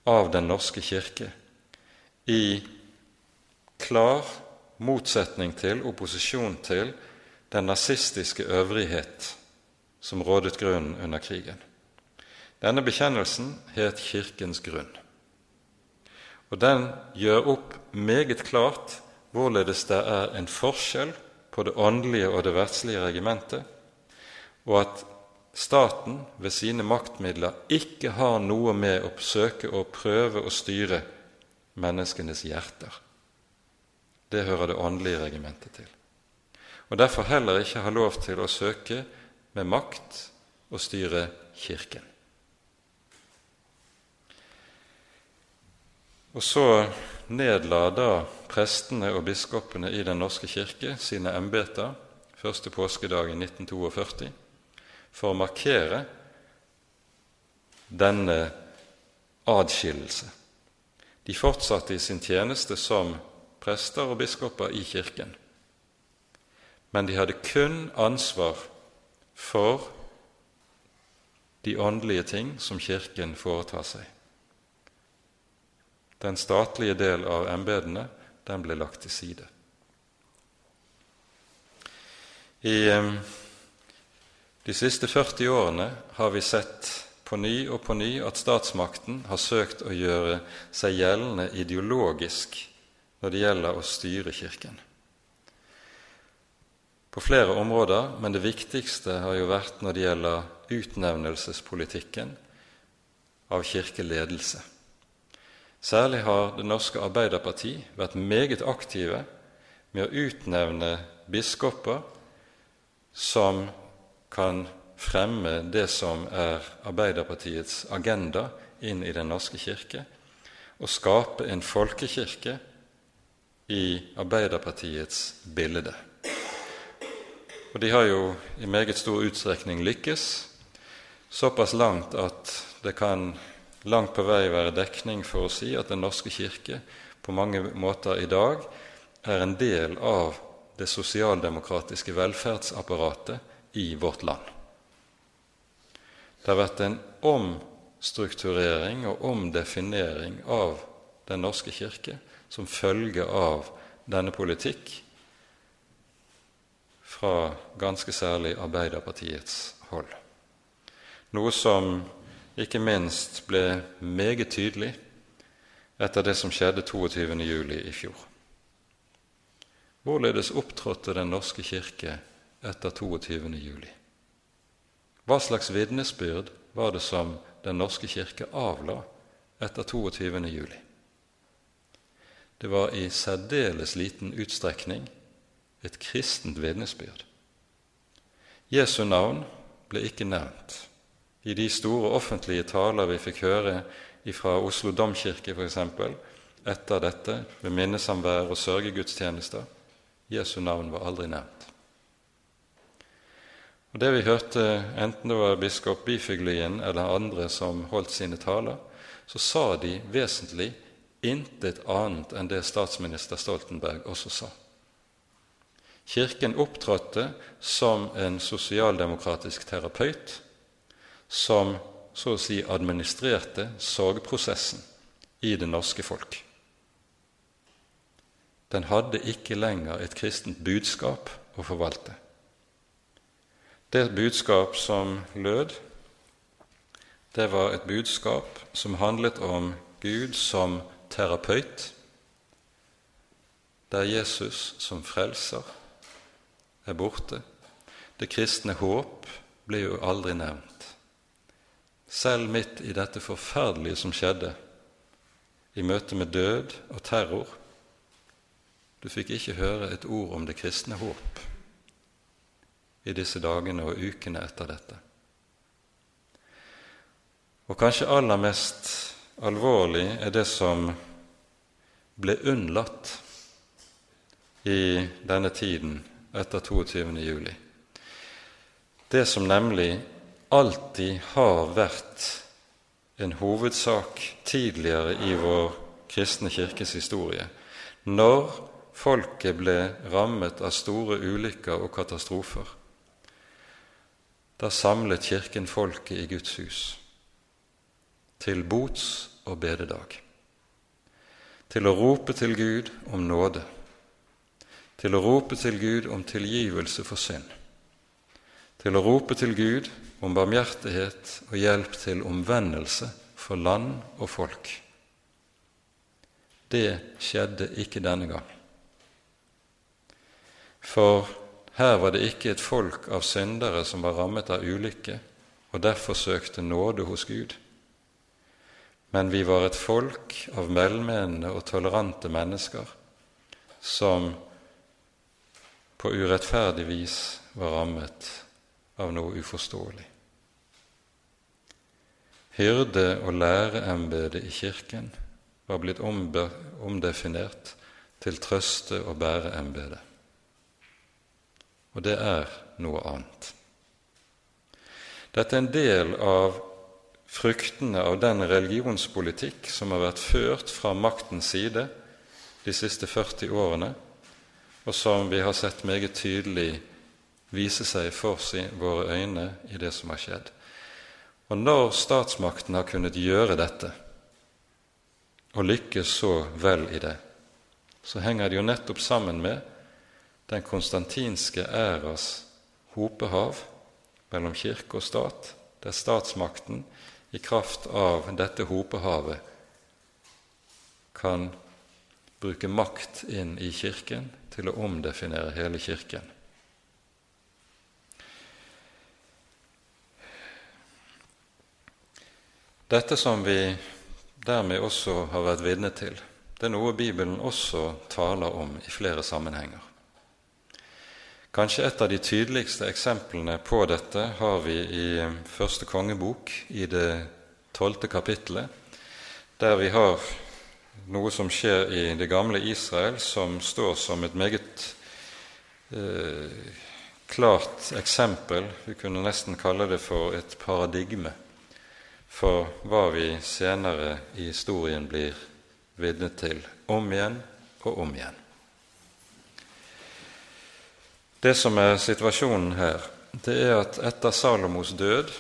av Den norske kirke i klar motsetning til, opposisjon til, den nazistiske øvrighet som rådet grunnen under krigen. Denne bekjennelsen het Kirkens grunn. Og den gjør opp meget klart hvorledes det er en forskjell på det åndelige og det verdslige regimentet, og at staten ved sine maktmidler ikke har noe med å søke å prøve å styre menneskenes hjerter. Det hører det åndelige regimentet til. Og derfor heller ikke har lov til å søke med makt å styre Kirken. Og så nedla da prestene og biskopene i Den norske kirke sine embeter første påskedag i 1942 for å markere denne adskillelse. De fortsatte i sin tjeneste som prester og biskoper i Kirken, men de hadde kun ansvar for de åndelige ting som Kirken foretar seg. Den statlige del av embetene den ble lagt til side. I de siste 40 årene har vi sett på ny og på ny at statsmakten har søkt å gjøre seg gjeldende ideologisk når det gjelder å styre Kirken. På flere områder, men det viktigste har jo vært når det gjelder utnevnelsespolitikken av kirkeledelse. Særlig har Det norske Arbeiderparti vært meget aktive med å utnevne biskoper som kan fremme det som er Arbeiderpartiets agenda inn i Den norske kirke, og skape en folkekirke i Arbeiderpartiets bilde. Og de har jo i meget stor utstrekning lykkes, såpass langt at det kan langt på vei være dekning for å si at Den norske kirke på mange måter i dag er en del av det sosialdemokratiske velferdsapparatet i vårt land. Det har vært en omstrukturering og omdefinering av Den norske kirke som følge av denne politikk fra ganske særlig Arbeiderpartiets hold. Noe som ikke minst ble meget tydelig etter det som skjedde 22.07. i fjor. Hvorledes opptrådte Den norske kirke etter 22.07.? Hva slags vitnesbyrd var det som Den norske kirke avla etter 22.07.? Det var i særdeles liten utstrekning et kristent vitnesbyrd. Jesu navn ble ikke nevnt i de store offentlige taler vi fikk høre fra Oslo domkirke f.eks. etter dette ved minnesamvær og sørgegudstjenester. Jesu navn var aldri nevnt. Og Det vi hørte, enten det var biskop Bifuglien eller andre som holdt sine taler, så sa de vesentlig intet annet enn det statsminister Stoltenberg også sa. Kirken opptrådte som en sosialdemokratisk terapeut som så å si administrerte sorgprosessen i det norske folk. Den hadde ikke lenger et kristent budskap å forvalte. Det budskap som lød, det var et budskap som handlet om Gud som terapeut, der Jesus som frelser er borte. Det kristne håp ble jo aldri nevnt selv midt i dette forferdelige som skjedde, i møte med død og terror. Du fikk ikke høre et ord om det kristne håp i disse dagene og ukene etter dette. Og kanskje aller mest alvorlig er det som ble unnlatt i denne tiden etter 22. juli. Det som nemlig alltid har vært en hovedsak tidligere i vår kristne kirkes historie. Når folket ble rammet av store ulykker og katastrofer, da samlet Kirken folket i Guds hus til bots- og bededag, til å rope til Gud om nåde, til å rope til Gud om tilgivelse for synd, til å rope til Gud om barmhjertighet og hjelp til omvendelse for land og folk. Det skjedde ikke denne gang. For her var det ikke et folk av syndere som var rammet av ulykke og derfor søkte nåde hos Gud. Men vi var et folk av velmenende og tolerante mennesker som på urettferdig vis var rammet av noe uforståelig. Hyrde- og læreembedet i Kirken var blitt omdefinert til trøste- og bæreembete. Og det er noe annet. Dette er en del av fruktene av den religionspolitikk som har vært ført fra maktens side de siste 40 årene, og som vi har sett meget tydelig vise seg for våre øyne i det som har skjedd. Og når statsmakten har kunnet gjøre dette, og lykkes så vel i det, så henger det jo nettopp sammen med den konstantinske æras hopehav mellom kirke og stat, der statsmakten i kraft av dette hopehavet kan bruke makt inn i Kirken til å omdefinere hele Kirken. Dette som vi dermed også har vært vitne til, det er noe Bibelen også taler om i flere sammenhenger. Kanskje et av de tydeligste eksemplene på dette har vi i første kongebok, i det tolvte kapittelet, der vi har noe som skjer i det gamle Israel, som står som et meget eh, klart eksempel. Vi kunne nesten kalle det for et paradigme for hva vi senere i historien blir vitne til om igjen og om igjen. Det som er situasjonen her, det er at etter Salomos død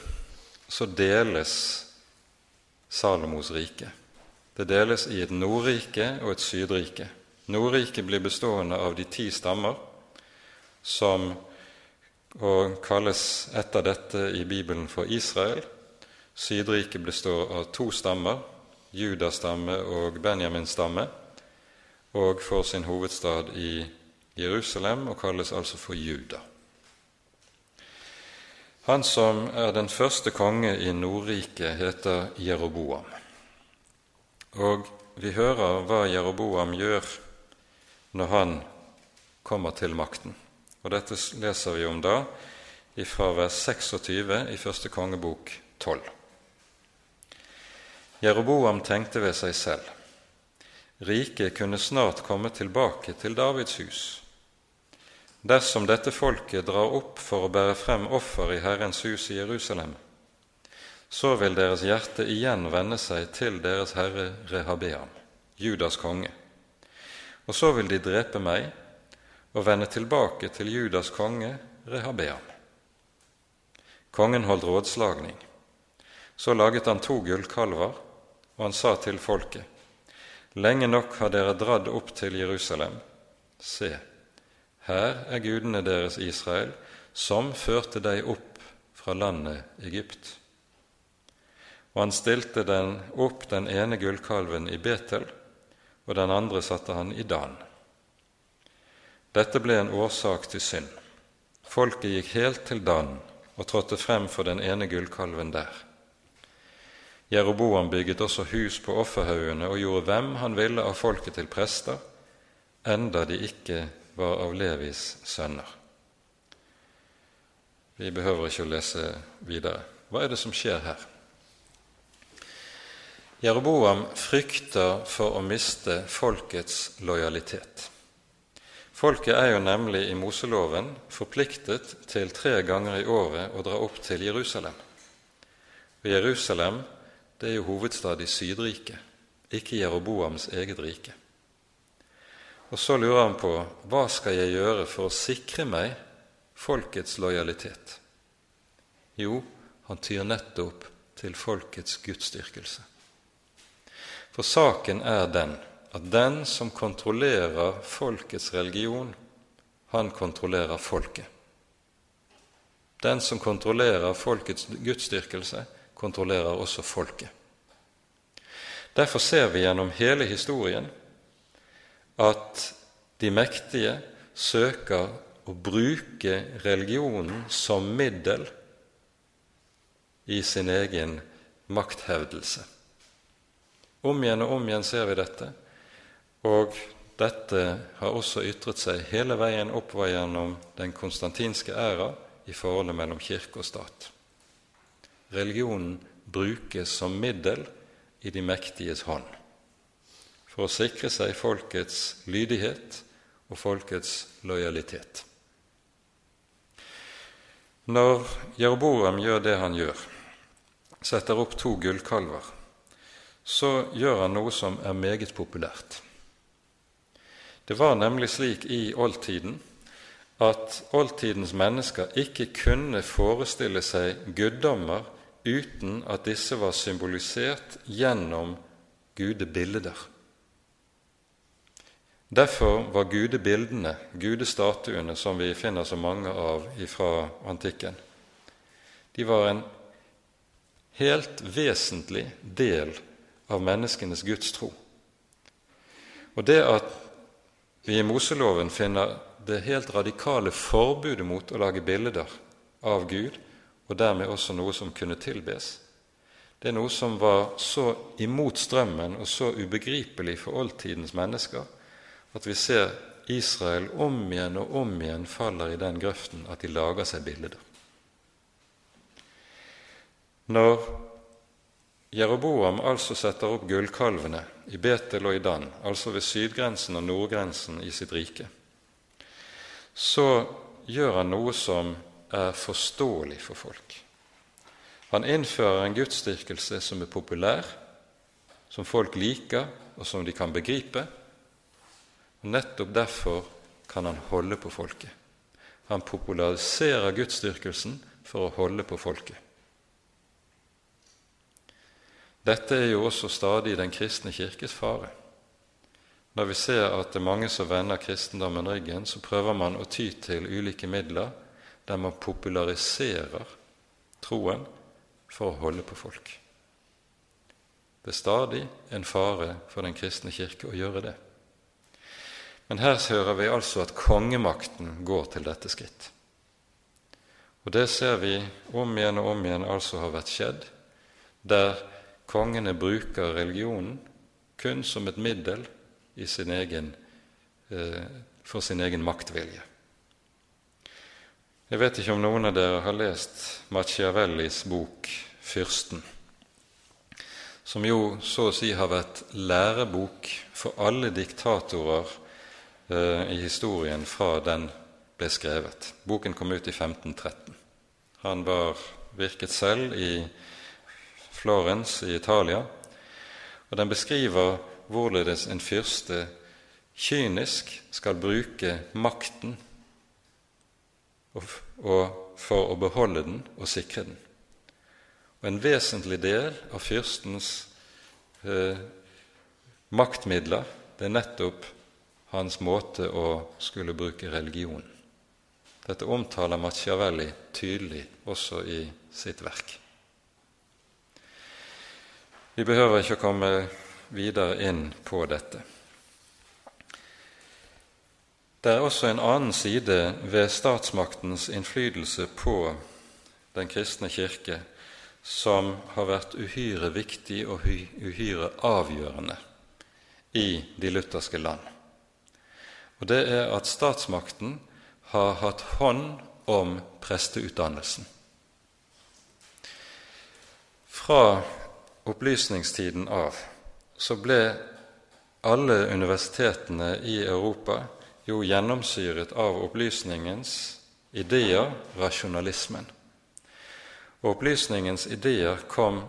så deles Salomos rike. Det deles i et Nordrike og et Sydrike. Nordriket blir bestående av de ti stammer, som og kalles etter dette i Bibelen for Israel, Sydriket består av to stammer, Judas stamme og Benjamins stamme, og får sin hovedstad i Jerusalem og kalles altså for Juda. Han som er den første konge i Nordriket, heter Jeroboam. Og vi hører hva Jeroboam gjør når han kommer til makten. Og Dette leser vi om da fra vers 26 i første kongebok 12. Jeroboam tenkte ved seg selv. Riket kunne snart komme tilbake til Davids hus. Dersom dette folket drar opp for å bære frem offer i Herrens hus i Jerusalem, så vil deres hjerte igjen vende seg til deres herre Rehabeam, Judas konge. Og så vil de drepe meg og vende tilbake til Judas konge Rehabeam. Kongen holdt rådslagning. Så laget han to gullkalver og han sa til folket:" Lenge nok har dere dratt opp til Jerusalem. Se, her er gudene deres Israel, som førte deg opp fra landet Egypt. Og han stilte den opp den ene gullkalven i Betel, og den andre satte han i Dan. Dette ble en årsak til synd. Folket gikk helt til Dan og trådte frem for den ene gullkalven der. Jeroboam bygget også hus på offerhaugene og gjorde hvem han ville av folket til prester, enda de ikke var av Levis sønner. Vi behøver ikke å lese videre. Hva er det som skjer her? Jeroboam frykter for å miste folkets lojalitet. Folket er jo nemlig i Moseloven forpliktet til tre ganger i året å dra opp til Jerusalem. Og Jerusalem det er jo hovedstad i Sydriket, ikke Jeroboams eget rike. Og så lurer han på hva skal jeg gjøre for å sikre meg folkets lojalitet? Jo, han tyr nettopp til folkets gudsdyrkelse. For saken er den at den som kontrollerer folkets religion, han kontrollerer folket. Den som kontrollerer folkets gudsdyrkelse, kontrollerer også folket. Derfor ser vi gjennom hele historien at de mektige søker å bruke religionen som middel i sin egen makthevdelse. Om igjen og om igjen ser vi dette, og dette har også ytret seg hele veien oppover gjennom den konstantinske æra i forholdet mellom kirke og stat. Religionen brukes som middel i de mektiges hånd. for å sikre seg folkets lydighet og folkets lojalitet. Når Jeroboam gjør det han gjør, setter opp to gullkalver, så gjør han noe som er meget populært. Det var nemlig slik i oldtiden at oldtidens mennesker ikke kunne forestille seg guddommer uten at disse var symbolisert gjennom gudebilder. Derfor var gudebildene, gudestatuene, som vi finner så mange av fra antikken, de var en helt vesentlig del av menneskenes gudstro. Og det at vi i Moseloven finner det helt radikale forbudet mot å lage bilder av Gud, og dermed også noe som kunne tilbes. Det er noe som var så imot strømmen og så ubegripelig for oldtidens mennesker at vi ser Israel om igjen og om igjen faller i den grøften at de lager seg bilder. Når Jeroboam altså setter opp gullkalvene i Betel og i Dan, altså ved sydgrensen og nordgrensen i sitt rike, så gjør han noe som er forståelig for folk. Han innfører en gudsdyrkelse som er populær, som folk liker, og som de kan begripe. Nettopp derfor kan han holde på folket. Han populariserer gudsdyrkelsen for å holde på folket. Dette er jo også stadig den kristne kirkes fare. Når vi ser at det er mange som vender kristendommen ryggen, så prøver man å ty til ulike midler der man populariserer troen for å holde på folk. Det er stadig en fare for den kristne kirke å gjøre det. Men her hører vi altså at kongemakten går til dette skritt. Og det ser vi om igjen og om igjen altså har vært skjedd, der kongene bruker religionen kun som et middel sin egen, eh, for sin egen maktvilje. Jeg vet ikke om noen av dere har lest Machiavellis bok 'Fyrsten', som jo så å si har vært lærebok for alle diktatorer eh, i historien fra den ble skrevet. Boken kom ut i 1513. Han var virket selv i Florens i Italia, og den beskriver hvorledes en fyrste kynisk skal bruke makten for å beholde den og sikre den. Og En vesentlig del av fyrstens eh, maktmidler det er nettopp hans måte å skulle bruke religion. Dette omtaler Machiavelli tydelig også i sitt verk. Vi behøver ikke å komme videre inn på dette. Det er også en annen side ved statsmaktens innflytelse på den kristne kirke som har vært uhyre viktig og uhyre avgjørende i de lutherske land. Og det er at statsmakten har hatt hånd om presteutdannelsen. Fra opplysningstiden av så ble alle universitetene i Europa jo gjennomsyret av opplysningens ideer, rasjonalismen. Og opplysningens ideer kom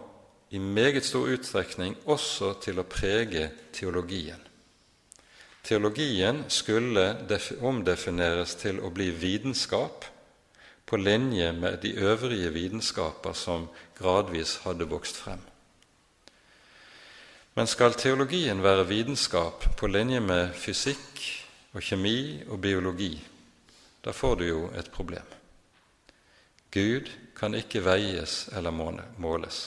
i meget stor utstrekning også til å prege teologien. Teologien skulle omdefineres til å bli vitenskap på linje med de øvrige vitenskaper som gradvis hadde vokst frem. Men skal teologien være vitenskap på linje med fysikk, og kjemi og biologi, da får du jo et problem. Gud kan ikke veies eller måles.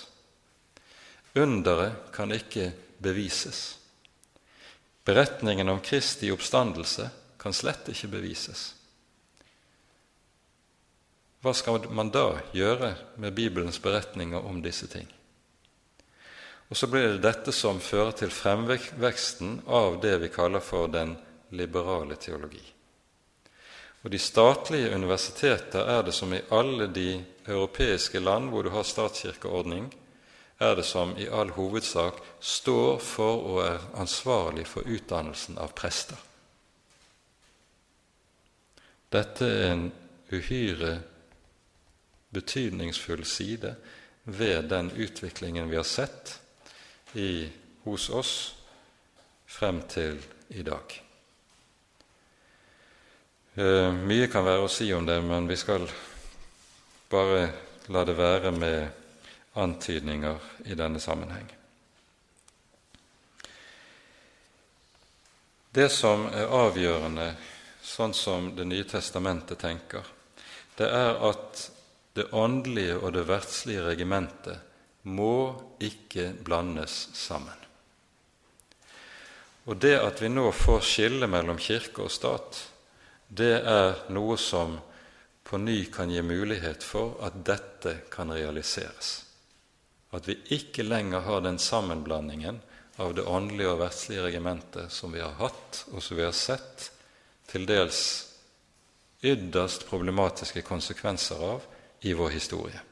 Underet kan ikke bevises. Beretningen om Kristi oppstandelse kan slett ikke bevises. Hva skal man da gjøre med Bibelens beretninger om disse ting? Og så blir det dette som fører til fremveksten av det vi kaller for den liberale teologi. Og De statlige universiteter er det som i alle de europeiske land hvor du har statskirkeordning, er det som i all hovedsak står for og er ansvarlig for utdannelsen av prester. Dette er en uhyre betydningsfull side ved den utviklingen vi har sett i, hos oss frem til i dag. Eh, mye kan være å si om det, men vi skal bare la det være med antydninger i denne sammenheng. Det som er avgjørende, sånn som Det nye testamentet tenker, det er at det åndelige og det verdslige regimentet må ikke blandes sammen. Og det at vi nå får skille mellom kirke og stat, det er noe som på ny kan gi mulighet for at dette kan realiseres. At vi ikke lenger har den sammenblandingen av det åndelige og verdslige regimentet som vi har hatt, og som vi har sett til dels ytterst problematiske konsekvenser av i vår historie.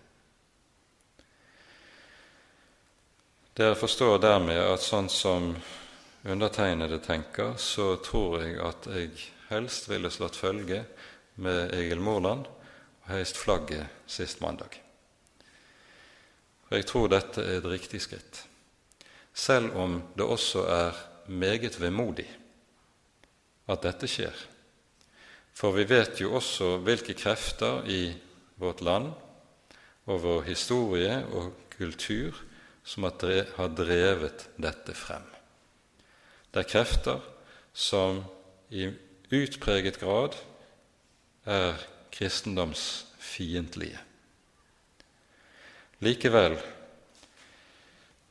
Dere forstår dermed at sånn som undertegnede tenker, så tror jeg at jeg helst ville slått følge med Egil Morland og heist flagget sist mandag. For jeg tror dette er et riktig skritt, selv om det også er meget vemodig at dette skjer. For vi vet jo også hvilke krefter i vårt land og vår historie og kultur som har drevet dette frem. Det er krefter som i utpreget grad er kristendomsfiendtlige. Likevel,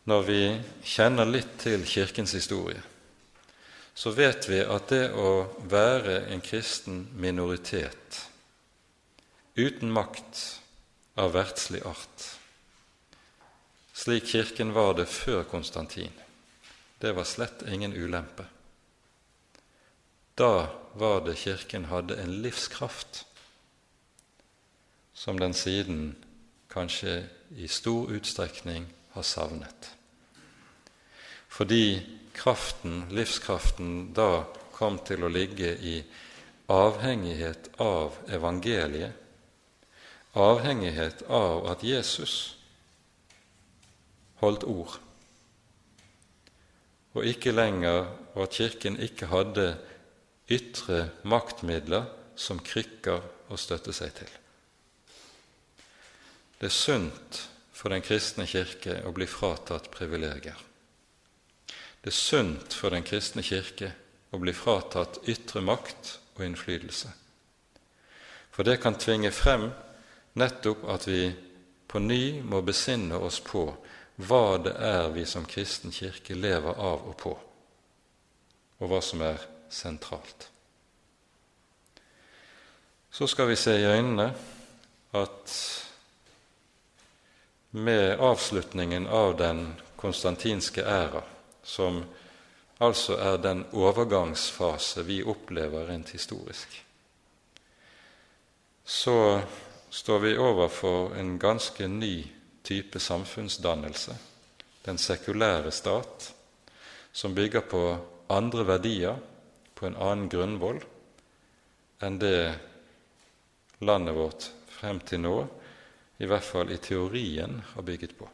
når vi kjenner litt til Kirkens historie, så vet vi at det å være en kristen minoritet uten makt av verdslig art, slik Kirken var det før Konstantin, det var slett ingen ulempe. Da var det Kirken hadde en livskraft som den siden kanskje i stor utstrekning har savnet. Fordi kraften, livskraften da kom til å ligge i avhengighet av evangeliet, avhengighet av at Jesus holdt ord og ikke lenger, og at Kirken ikke hadde ytre maktmidler som krykker å støtte seg til. Det er sunt for den kristne kirke å bli fratatt privilegier. Det er sunt for den kristne kirke å bli fratatt ytre makt og innflytelse. For det kan tvinge frem nettopp at vi på ny må besinne oss på hva det er vi som kristen kirke lever av og på, og hva som er sentralt. Så skal vi se i øynene at med avslutningen av den konstantinske æra, som altså er den overgangsfase vi opplever rent historisk, så står vi overfor en ganske ny type samfunnsdannelse, den sekulære stat, som bygger på andre verdier, på en annen grunnvoll, enn det landet vårt frem til nå, i hvert fall i teorien, har bygget på.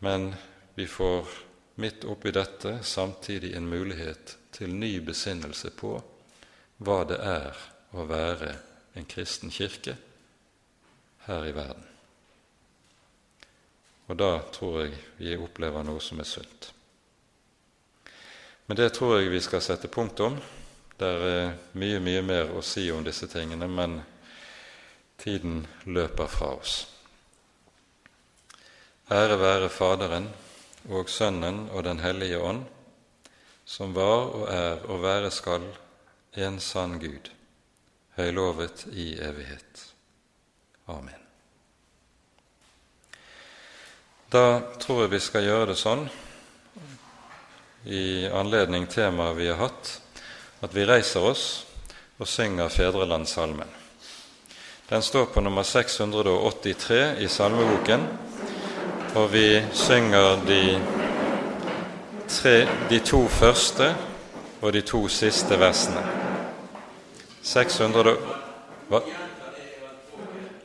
Men vi får midt oppi dette samtidig en mulighet til ny besinnelse på hva det er å være en kristen kirke her i verden. Og da tror jeg vi opplever noe som er sunt. Men det tror jeg vi skal sette punktum. Det er mye, mye mer å si om disse tingene, men tiden løper fra oss. Ære være Faderen og Sønnen og Den hellige ånd, som var og er og være skal en sann Gud, høylovet i evighet. Amen. Da tror jeg vi skal gjøre det sånn, i anledning temaet vi har hatt, at vi reiser oss og synger Fedrelandssalmen. Den står på nummer 683 i salmeboken, og vi synger de, tre, de to første og de to siste versene. 600 Hva?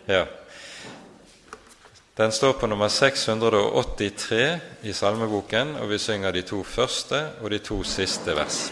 Ja. Den står på nummer 683 i salmeboken, og vi synger de to første og de to siste vers.